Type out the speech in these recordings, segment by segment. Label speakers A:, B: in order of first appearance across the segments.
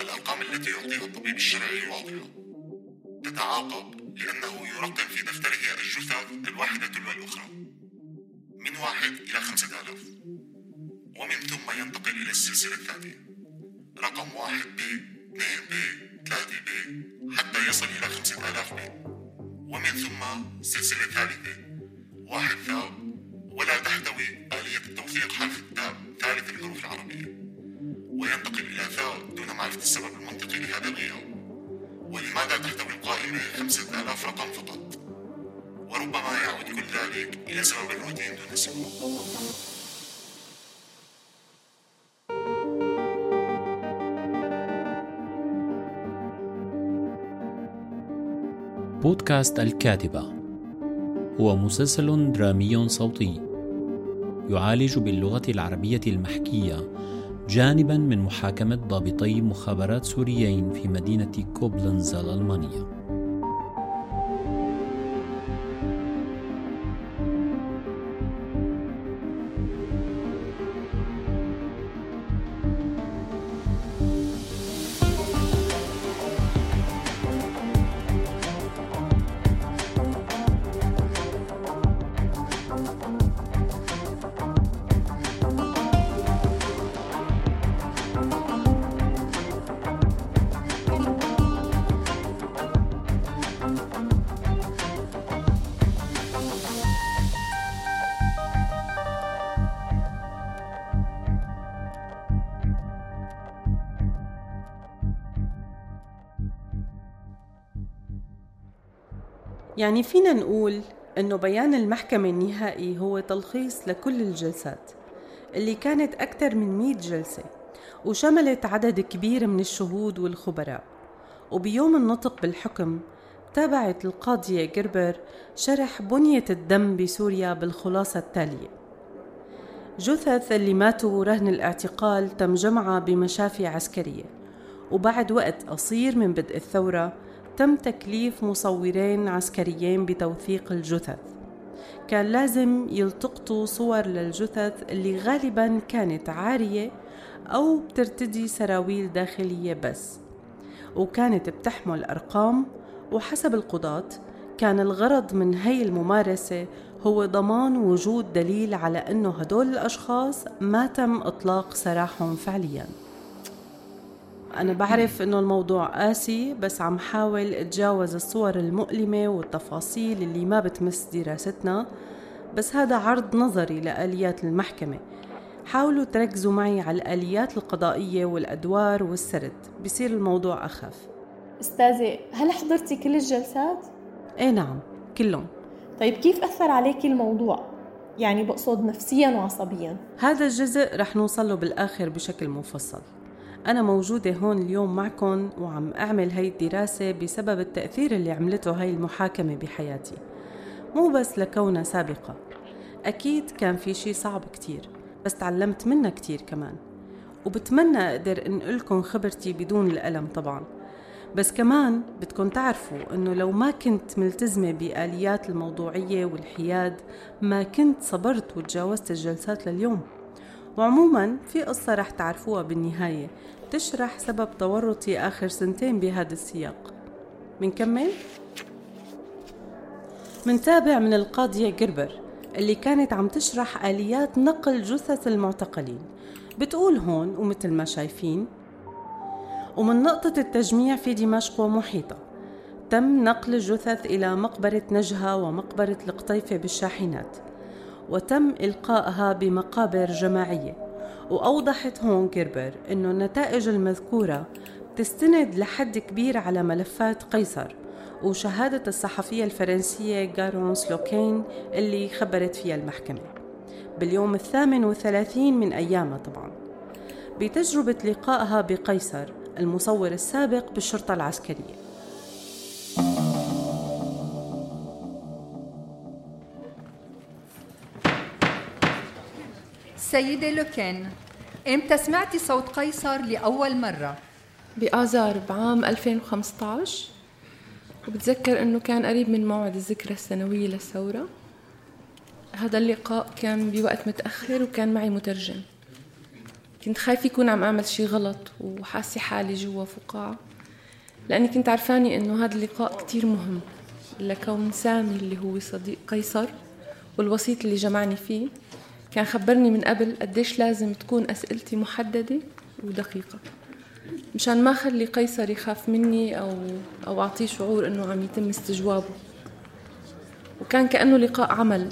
A: الأرقام التي يعطيها الطبيب الشرعي واضحة. تتعاقب لأنه يرقم في دفتره الجثث الواحدة تلو الأخرى من واحد إلى خمسة آلاف. ومن ثم ينتقل إلى السلسلة الثانية. رقم واحد ب اثنين ب ثلاثة ب حتى يصل إلى خمسة آلاف ب ومن ثم سلسلة ثالثة. واحد ثاء ولا تحتوي آلية التوثيق حرف التاء ثالث الحروف العربية. وينتقل إلى ثاء دون معرفة السبب المنطقي لهذا الغياب. ولماذا تحتوي القائمة خمسة آلاف رقم فقط؟ وربما يعود كل ذلك إلى سبب الروتين دون سبب.
B: بودكاست الكاتبة. هو مسلسل درامي صوتي. يعالج باللغة العربية المحكية جانبا من محاكمة ضابطي مخابرات سوريين في مدينة كوبلنز الألمانية
C: يعني فينا نقول إنه بيان المحكمة النهائي هو تلخيص لكل الجلسات اللي كانت أكثر من 100 جلسة وشملت عدد كبير من الشهود والخبراء. وبيوم النطق بالحكم تابعت القاضية جربر شرح بنية الدم بسوريا بالخلاصة التالية. جثث اللي ماتوا رهن الاعتقال تم جمعها بمشافي عسكرية وبعد وقت قصير من بدء الثورة تم تكليف مصورين عسكريين بتوثيق الجثث. كان لازم يلتقطوا صور للجثث اللي غالبا كانت عارية أو بترتدي سراويل داخلية بس. وكانت بتحمل أرقام وحسب القضاة كان الغرض من هي الممارسة هو ضمان وجود دليل على أنه هدول الأشخاص ما تم إطلاق سراحهم فعلياً. أنا بعرف إنه الموضوع قاسي بس عم حاول أتجاوز الصور المؤلمة والتفاصيل اللي ما بتمس دراستنا. بس هذا عرض نظري لآليات المحكمة. حاولوا تركزوا معي على الآليات القضائية والأدوار والسرد. بصير الموضوع أخف.
D: أستاذة هل حضرتي كل الجلسات؟
C: إيه نعم كلهم.
D: طيب كيف أثر عليكي الموضوع؟ يعني بقصد نفسيا وعصبيا.
C: هذا الجزء رح نوصل له بالآخر بشكل مفصل. أنا موجودة هون اليوم معكم وعم أعمل هاي الدراسة بسبب التأثير اللي عملته هاي المحاكمة بحياتي. مو بس لكونها سابقة أكيد كان في شي صعب كتير بس تعلمت منها كتير كمان. وبتمنى أقدر أنقلكم خبرتي بدون الألم طبعا. بس كمان بدكم تعرفوا أنه لو ما كنت ملتزمة بآليات الموضوعية والحياد ما كنت صبرت وتجاوزت الجلسات لليوم. وعموما في قصة رح تعرفوها بالنهاية تشرح سبب تورطي آخر سنتين بهذا السياق. منكمل؟ منتابع من القاضية جربر اللي كانت عم تشرح آليات نقل جثث المعتقلين. بتقول هون ومثل ما شايفين ومن نقطة التجميع في دمشق ومحيطة تم نقل الجثث إلى مقبرة نجهة ومقبرة القطيفة بالشاحنات. وتم إلقائها بمقابر جماعية. وأوضحت هون كيربر أنه النتائج المذكورة تستند لحد كبير على ملفات قيصر وشهادة الصحفية الفرنسية غارونس لوكين اللي خبرت فيها المحكمة. باليوم الثامن والثلاثين من أيامها طبعا. بتجربة لقائها بقيصر المصور السابق بالشرطة العسكرية.
E: سيدة لوكين. إمتى سمعتي صوت قيصر لأول مرة؟
F: بآذار بعام 2015 وبتذكر إنه كان قريب من موعد الذكرى السنوية للثورة. هذا اللقاء كان بوقت متأخر وكان معي مترجم. كنت خايفة يكون عم أعمل شي غلط وحاسة حالي جوا فقاعة. لأني كنت عرفاني إنه هذا اللقاء كتير مهم لكون سامي اللي هو صديق قيصر والوسيط اللي جمعني فيه. كان خبرني من قبل قديش لازم تكون أسئلتي محددة ودقيقة. مشان ما خلي قيصر يخاف مني أو أو أعطيه شعور إنه عم يتم استجوابه. وكان كأنه لقاء عمل.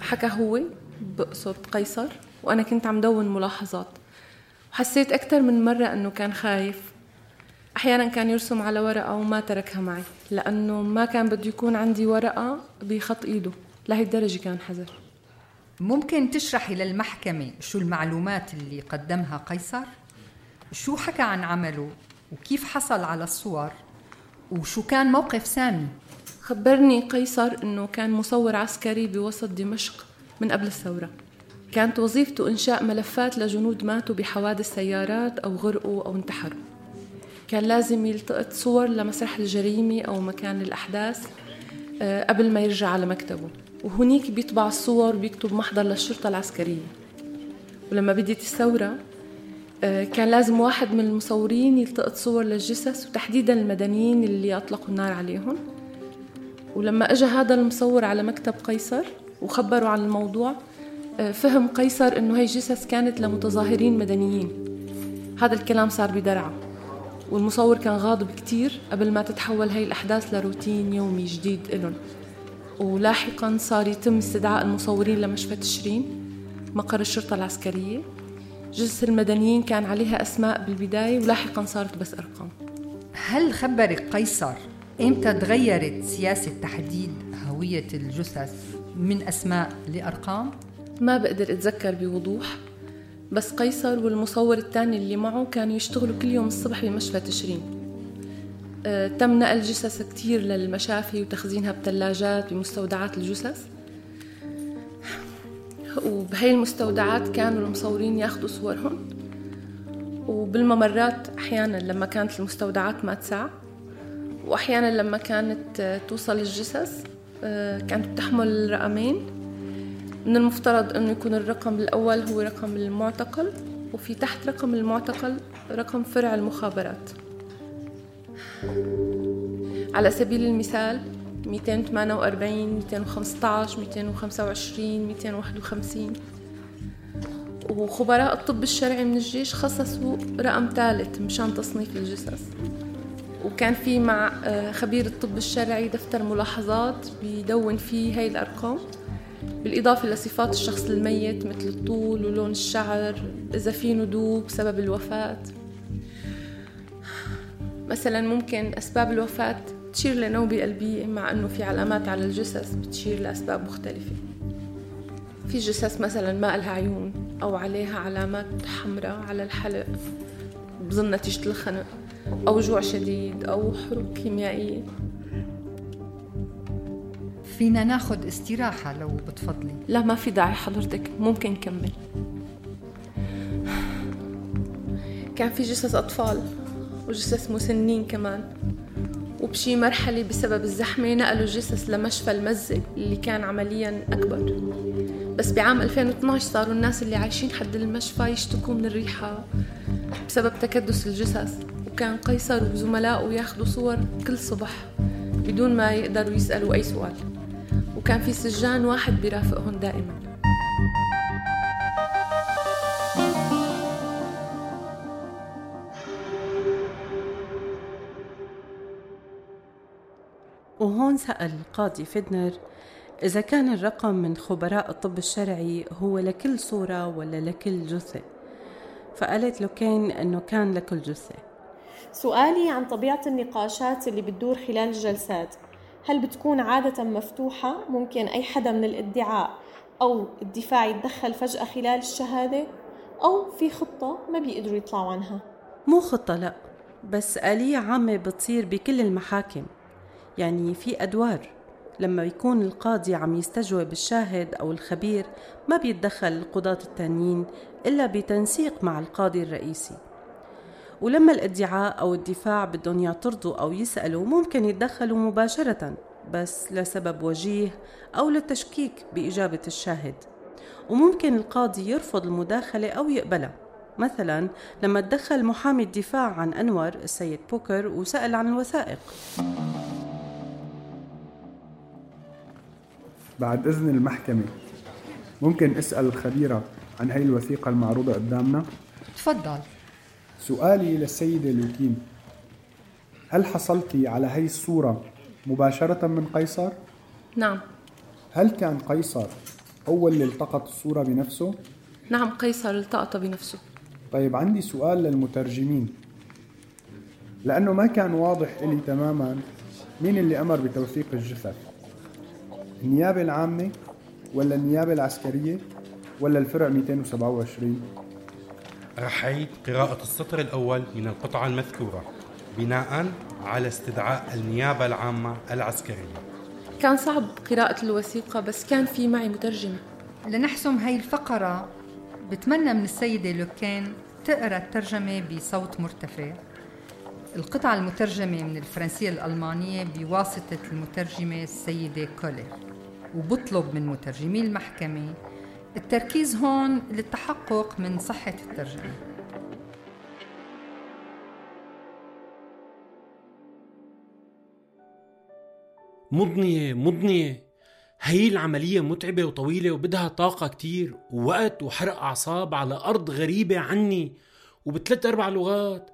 F: حكى هو بقصد قيصر وأنا كنت عم دون ملاحظات. وحسيت أكثر من مرة أنه كان خايف. أحيانا كان يرسم على ورقة وما تركها معي لأنه ما كان بده يكون عندي ورقة بخط إيده. لهي الدرجة كان حذر.
E: ممكن تشرحي للمحكمة شو المعلومات اللي قدمها قيصر؟ شو حكى عن عمله؟ وكيف حصل على الصور؟ وشو كان موقف سامي؟
F: خبرني قيصر إنه كان مصور عسكري بوسط دمشق من قبل الثورة. كانت وظيفته إنشاء ملفات لجنود ماتوا بحوادث سيارات أو غرقوا أو انتحروا. كان لازم يلتقط صور لمسرح الجريمة أو مكان الأحداث آه، قبل ما يرجع على مكتبه. وهنيك بيطبع الصور وبيكتب محضر للشرطة العسكرية. ولما بدت الثورة آه، كان لازم واحد من المصورين يلتقط صور للجثث وتحديدا المدنيين اللي أطلقوا النار عليهم. ولما اجى هذا المصور على مكتب قيصر وخبروا عن الموضوع آه، فهم قيصر إنه هي جثث كانت لمتظاهرين مدنيين. هذا الكلام صار بدرعة. والمصور كان غاضب كتير قبل ما تتحول هي الأحداث لروتين يومي جديد إلهم ولاحقا صار يتم استدعاء المصورين لمشفى تشرين مقر الشرطة العسكرية. جثث المدنيين كان عليها أسماء بالبداية ولاحقا صارت بس أرقام.
E: هل خبرك قيصر إمتى تغيرت سياسة تحديد هوية الجثث من أسماء لأرقام؟
F: ما بقدر أتذكر بوضوح بس قيصر والمصور الثاني اللي معه كانوا يشتغلوا كل يوم الصبح بمشفى تشرين. تم نقل جثث كتير للمشافي وتخزينها بثلاجات بمستودعات الجثث. وبهي المستودعات كانوا المصورين ياخذوا صورهم. وبالممرات أحيانا لما كانت المستودعات ما تسع وأحيانا لما كانت توصل الجثث آه، كانت بتحمل رقمين. من المفترض إنه يكون الرقم الأول هو رقم المعتقل وفي تحت رقم المعتقل رقم فرع المخابرات. على سبيل المثال 248 215 225 251 وخبراء الطب الشرعي من الجيش خصصوا رقم ثالث مشان تصنيف الجثث. وكان في مع آه، خبير الطب الشرعي دفتر ملاحظات بيدون فيه هاي الأرقام بالإضافة لصفات الشخص الميت مثل الطول ولون الشعر إذا في ندوب سبب الوفاة. مثلا ممكن أسباب الوفاة تشير لنوبة قلبية مع أنه في علامات على الجثث بتشير لأسباب مختلفة. في جثث مثلا ما لها عيون أو عليها علامات حمراء على الحلق بظن نتيجة الخنق أو جوع شديد أو حروق كيميائية.
E: فينا ناخد استراحة لو بتفضلي.
F: لا ما في داعي حضرتك ممكن نكمل. كان في جثث أطفال. وجثث مسنين كمان. وبشي مرحلة بسبب الزحمة نقلوا الجثث لمشفى المزة اللي كان عمليا أكبر. بس بعام 2012 صاروا الناس اللي عايشين حد المشفى يشتكوا من الريحة بسبب تكدس الجثث. وكان قيصر وزملائه ياخذوا صور كل صبح بدون ما يقدروا يسألوا أي سؤال. وكان في سجان واحد بيرافقهم دائما.
C: وهون سأل القاضي فدنر إذا كان الرقم من خبراء الطب الشرعي هو لكل صورة ولا لكل جثة؟ فقالت له أنه كان لكل جثة.
D: سؤالي عن طبيعة النقاشات اللي بتدور خلال الجلسات. هل بتكون عادة مفتوحة؟ ممكن أي حدا من الادعاء أو الدفاع يتدخل فجأة خلال الشهادة؟ أو في خطة ما بيقدروا يطلعوا عنها؟
C: مو خطة لا. بس آلية عامة بتصير بكل المحاكم. يعني في أدوار. لما يكون القاضي عم يستجوب الشاهد أو الخبير ما بيتدخل القضاة التانيين إلا بتنسيق مع القاضي الرئيسي. ولما الادعاء أو الدفاع بدهم يعترضوا أو يسألوا ممكن يتدخلوا مباشرة بس لسبب وجيه أو للتشكيك بإجابة الشاهد. وممكن القاضي يرفض المداخلة أو يقبلها. مثلا لما تدخل محامي الدفاع عن أنور السيد بوكر وسأل عن الوثائق.
G: بعد إذن المحكمة. ممكن أسأل الخبيرة عن هاي الوثيقة المعروضة قدامنا؟
E: تفضل.
G: سؤالي للسيدة لوكين. هل حصلتي على هاي الصورة مباشرة من قيصر؟
F: نعم.
G: هل كان قيصر أول اللي التقط الصورة بنفسه؟
F: نعم قيصر التقط بنفسه.
G: طيب عندي سؤال للمترجمين. لأنه ما كان واضح إلي تماما مين اللي أمر بتوثيق الجثث. النيابة العامة ولا النيابة العسكرية ولا الفرع 227
H: رح أعيد قراءة السطر الأول من القطعة المذكورة بناء على استدعاء النيابة العامة العسكرية.
F: كان صعب قراءة الوثيقة بس كان في معي مترجمة
E: لنحسم هاي الفقرة بتمنى من السيدة لوكين تقرأ الترجمة بصوت مرتفع. القطعة المترجمة من الفرنسية الألمانية بواسطة المترجمة السيدة كولر وبطلب من مترجمي المحكمة التركيز هون للتحقق من صحة الترجمة.
B: مضنية مضنية. هي العملية متعبة وطويلة وبدها طاقة كتير ووقت وحرق أعصاب على أرض غريبة عني وبثلاث أربع لغات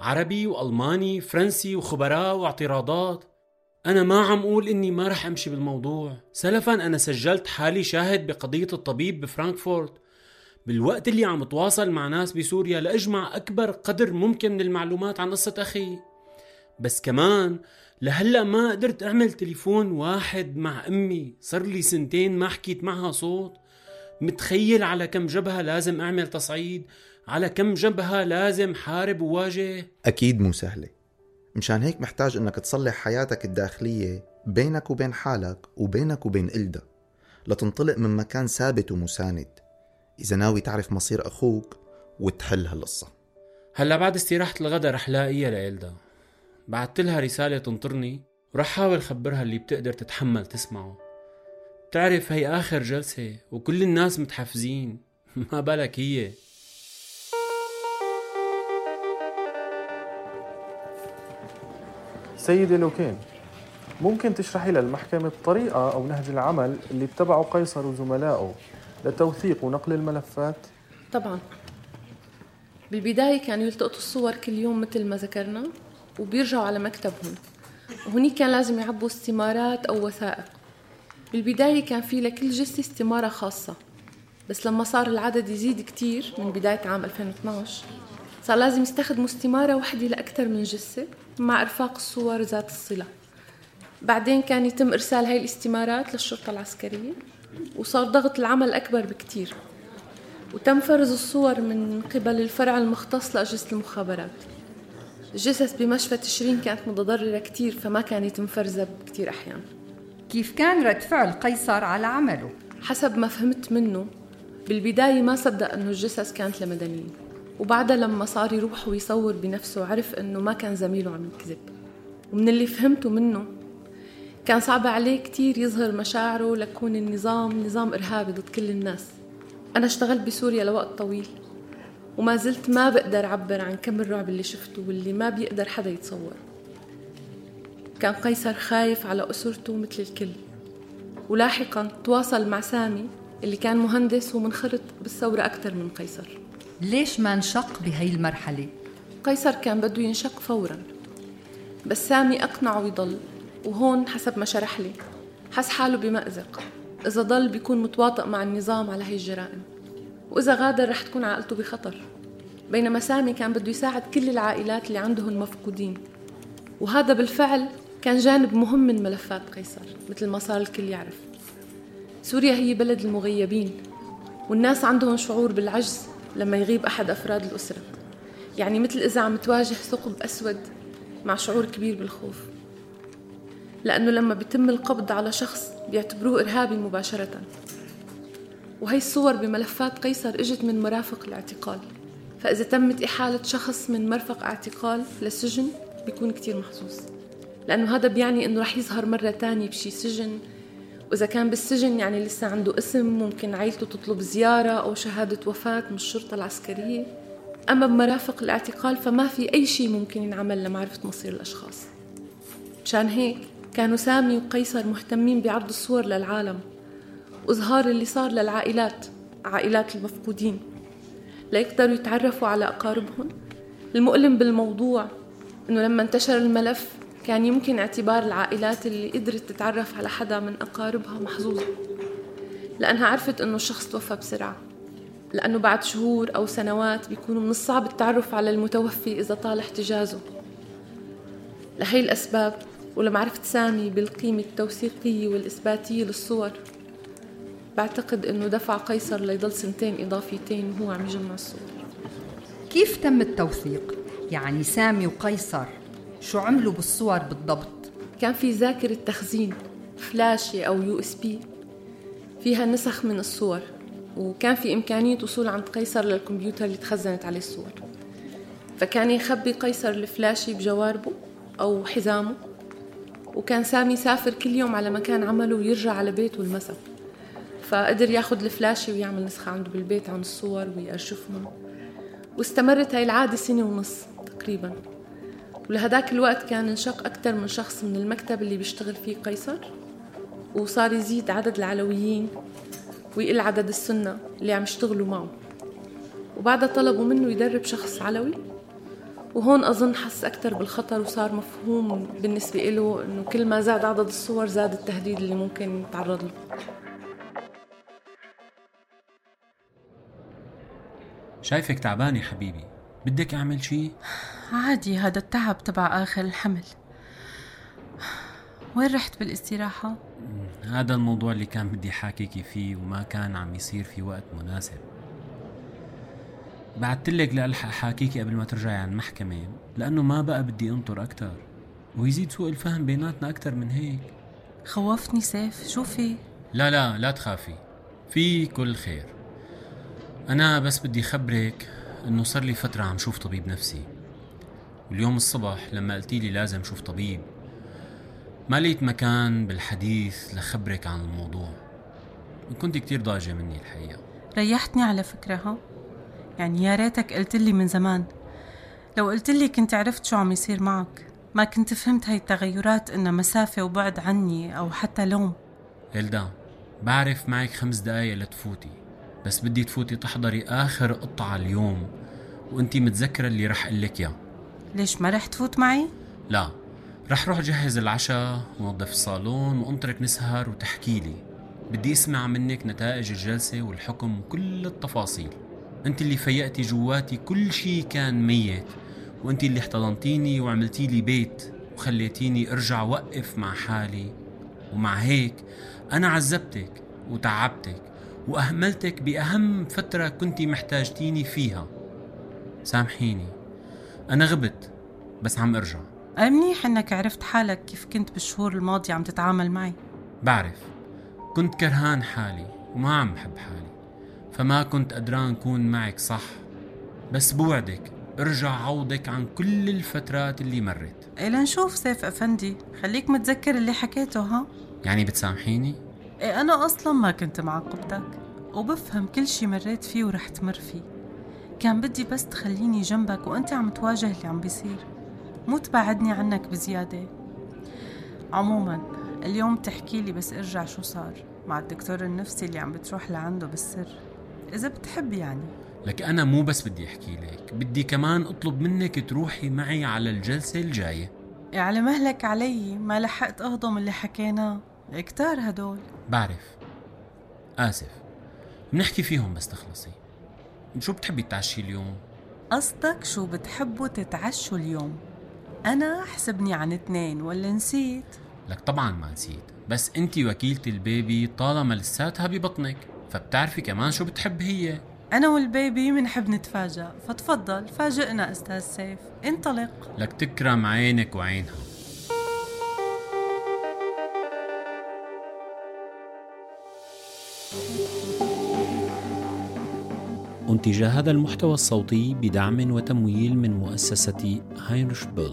B: عربي وألماني فرنسي وخبراء واعتراضات. أنا ما عم أقول إني ما رح أمشي بالموضوع. سلفا أنا سجلت حالي شاهد بقضية الطبيب بفرانكفورت. بالوقت اللي عم تواصل مع ناس بسوريا لأجمع أكبر قدر ممكن من المعلومات عن قصة أخي. بس كمان لهلأ ما قدرت أعمل تليفون واحد مع أمي. صار لي سنتين ما حكيت معها صوت. متخيل على كم جبهة لازم أعمل تصعيد على كم جبهة لازم حارب وواجه.
I: أكيد مو سهلة. مشان هيك محتاج إنك تصلح حياتك الداخلية بينك وبين حالك وبينك وبين إلدا لتنطلق من مكان ثابت ومساند. إذا ناوي تعرف مصير أخوك وتحل هالقصة.
B: هلا بعد استراحة الغدا رح لاقيها لإلدا بعت لها رسالة تنطرني ورح حاول خبرها اللي بتقدر تتحمل تسمعه. بتعرف هي آخر جلسة وكل الناس متحفزين. ما بالك هي.
J: سيدي لوكين ممكن تشرحي للمحكمة الطريقة أو نهج العمل اللي اتبعه قيصر وزملائه لتوثيق ونقل الملفات؟
F: طبعا. بالبداية كانوا يلتقطوا الصور كل يوم مثل ما ذكرنا وبيرجعوا على مكتبهم. وهنيك كان لازم يعبوا استمارات أو وثائق. بالبداية كان في لكل جثة استمارة خاصة. بس لما صار العدد يزيد كتير من بداية عام 2012 صار لازم يستخدموا استمارة واحدة لأكثر من جثة. مع إرفاق الصور ذات الصلة. بعدين كان يتم إرسال هاي الاستمارات للشرطة العسكرية وصار ضغط العمل أكبر بكتير. وتم فرز الصور من قبل الفرع المختص لأجهزة المخابرات. الجثث بمشفى تشرين كانت متضررة كتير فما كان يتم فرزها بكتير أحيان.
E: كيف كان رد فعل قيصر على عمله؟
F: حسب ما فهمت منه بالبداية ما صدق أنه الجثث كانت لمدنيين وبعدها لما صار يروح ويصور بنفسه عرف أنه ما كان زميله عم يكذب. ومن اللي فهمته منه كان صعب عليه كتير يظهر مشاعره لكون النظام نظام إرهابي ضد كل الناس. أنا اشتغلت بسوريا لوقت طويل وما زلت ما بقدر أعبر عن كم الرعب اللي شفته واللي ما بيقدر حدا يتصور كان قيصر خايف على أسرته مثل الكل. ولاحقا تواصل مع سامي اللي كان مهندس ومنخرط بالثورة أكثر من قيصر.
E: ليش ما انشق بهي المرحلة؟
F: قيصر كان بده ينشق فورا بس سامي أقنعه يضل وهون حسب ما شرح لي. حس حاله بمأزق إذا ضل بيكون متواطئ مع النظام على هي الجرائم وإذا غادر رح تكون عائلته بخطر. بينما سامي كان بده يساعد كل العائلات اللي عندهم مفقودين. وهذا بالفعل كان جانب مهم من ملفات قيصر مثل ما صار الكل يعرف. سوريا هي بلد المغيبين والناس عندهم شعور بالعجز لما يغيب أحد أفراد الأسرة. يعني مثل إذا عم تواجه ثقب أسود مع شعور كبير بالخوف. لأنه لما بيتم القبض على شخص بيعتبروه إرهابي مباشرة. وهي الصور بملفات قيصر إجت من مرافق الاعتقال. فإذا تمت إحالة شخص من مرفق اعتقال لسجن بيكون كتير محظوظ. لأنه هذا بيعني إنه رح يظهر مرة تانية بشي سجن وإذا كان بالسجن يعني لسه عنده اسم ممكن عيلته تطلب زيارة أو شهادة وفاة من الشرطة العسكرية. أما بمرافق الاعتقال فما في أي شيء ممكن ينعمل لمعرفة مصير الأشخاص. مشان هيك كانوا سامي وقيصر مهتمين بعرض الصور للعالم وإظهار اللي صار للعائلات عائلات المفقودين. ليقدروا يتعرفوا على أقاربهم. المؤلم بالموضوع إنه لما انتشر الملف كان يمكن اعتبار العائلات اللي قدرت تتعرف على حدا من أقاربها محظوظة لأنها عرفت إنه الشخص توفى بسرعة لأنه بعد شهور أو سنوات بيكونوا من الصعب التعرف على المتوفي إذا طال احتجازه لهي الأسباب ولمعرفة سامي بالقيمة التوثيقية والإثباتية للصور بعتقد إنه دفع قيصر ليضل سنتين إضافيتين وهو عم يجمع الصور
E: كيف تم التوثيق؟ يعني سامي وقيصر شو عملوا بالصور بالضبط؟
F: كان في ذاكرة تخزين فلاشة أو USB. فيها نسخ من الصور وكان في إمكانية وصول عند قيصر للكمبيوتر اللي تخزنت عليه الصور. فكان يخبي قيصر الفلاشي بجواربه أو حزامه وكان سامي يسافر كل يوم على مكان عمله ويرجع على بيته المساء فقدر ياخد الفلاشي ويعمل نسخة عنده بالبيت عن الصور ويأرشفهم. واستمرت هاي العادة سنة ونص تقريبا. ولهداك الوقت كان انشق أكثر من شخص من المكتب اللي بيشتغل فيه قيصر وصار يزيد عدد العلويين ويقل عدد السنة اللي عم يشتغلوا معه. وبعدها طلبوا منه يدرب شخص علوي وهون أظن حس أكثر بالخطر وصار مفهوم بالنسبة له إنه كل ما زاد عدد الصور زاد التهديد اللي ممكن يتعرض له.
B: شايفك تعبانة حبيبي. بدك أعمل شي؟
C: عادي هذا التعب تبع آخر الحمل وين رحت بالاستراحة؟
B: هذا الموضوع اللي كان بدي حاكيكي فيه وما كان عم يصير في وقت مناسب بعدت لك لألحق حاكيكي قبل ما ترجعي عن المحكمة لأنه ما بقى بدي أنطر أكتر ويزيد سوء الفهم بيناتنا أكتر من هيك
C: خوفتني سيف شو في؟
B: لا لا لا تخافي في كل خير أنا بس بدي خبرك إنه صار لي فترة عم شوف طبيب نفسي. واليوم الصبح لما قلتي لي لازم شوف طبيب ما لقيت مكان بالحديث لخبرك عن الموضوع. كنت كتير ضاجة مني الحقيقة.
C: ريحتني على فكرة ها يعني يا ريتك قلت لي من زمان. لو قلت لي كنت عرفت شو عم يصير معك ما كنت فهمت هاي التغيرات إنها مسافة وبعد عني أو حتى لوم.
B: إلدا بعرف معك خمس دقايق لتفوتي. بس بدي تفوتي تحضري آخر قطعة اليوم وانتي متذكرة اللي رح قلك ياه
C: ليش ما رح تفوت معي؟
B: لا رح روح جهز العشاء ونظف الصالون وانطرك نسهر وتحكي لي. بدي أسمع منك نتائج الجلسة والحكم وكل التفاصيل. أنت اللي فيقتي جواتي كل شي كان ميت وأنت اللي احتضنتيني وعملتي لي بيت وخليتيني أرجع وقف مع حالي. ومع هيك أنا عذبتك وتعبتك. وأهملتك بأهم فترة كنتي محتاجتيني فيها. سامحيني. أنا غبت بس عم أرجع.
C: منيح إنك عرفت حالك كيف كنت بالشهور الماضية عم تتعامل معي.
B: بعرف. كنت كرهان حالي وما عم بحب حالي. فما كنت قدران كون معك صح. بس بوعدك ارجع عوضك عن كل الفترات اللي مرت.
C: إيه لنشوف سيف أفندي. خليك متذكر اللي حكيته ها؟
B: يعني بتسامحيني؟
C: إيه أنا أصلا ما كنت معاقبتك وبفهم كل شي مريت فيه ورح تمر فيه. كان بدي بس تخليني جنبك وأنت عم تواجه اللي عم بيصير. مو تبعدني عنك بزيادة. عموما اليوم تحكي لي بس ارجع شو صار مع الدكتور النفسي اللي عم بتروح لعنده بالسر. إذا بتحب يعني.
B: لك أنا مو بس بدي أحكي لك بدي كمان أطلب منك تروحي معي على الجلسة الجاية.
C: إيه على مهلك علي ما لحقت أهضم اللي حكيناه. كتار هدول.
B: بعرف. آسف. بنحكي فيهم بس تخلصي. شو بتحبي تعشي اليوم؟
C: قصدك شو بتحبوا تتعشوا اليوم؟ أنا حسبني عن اثنين ولا نسيت؟
B: لك طبعا ما نسيت. بس انت وكيلة البيبي طالما لساتها ببطنك فبتعرفي كمان شو بتحب هي.
C: أنا والبيبي منحب نتفاجأ. فتفضل فاجئنا أستاذ سيف. انطلق.
B: لك تكرم عينك وعينها. أنتج هذا المحتوى الصوتي بدعم وتمويل من مؤسسة هاينرش بيل.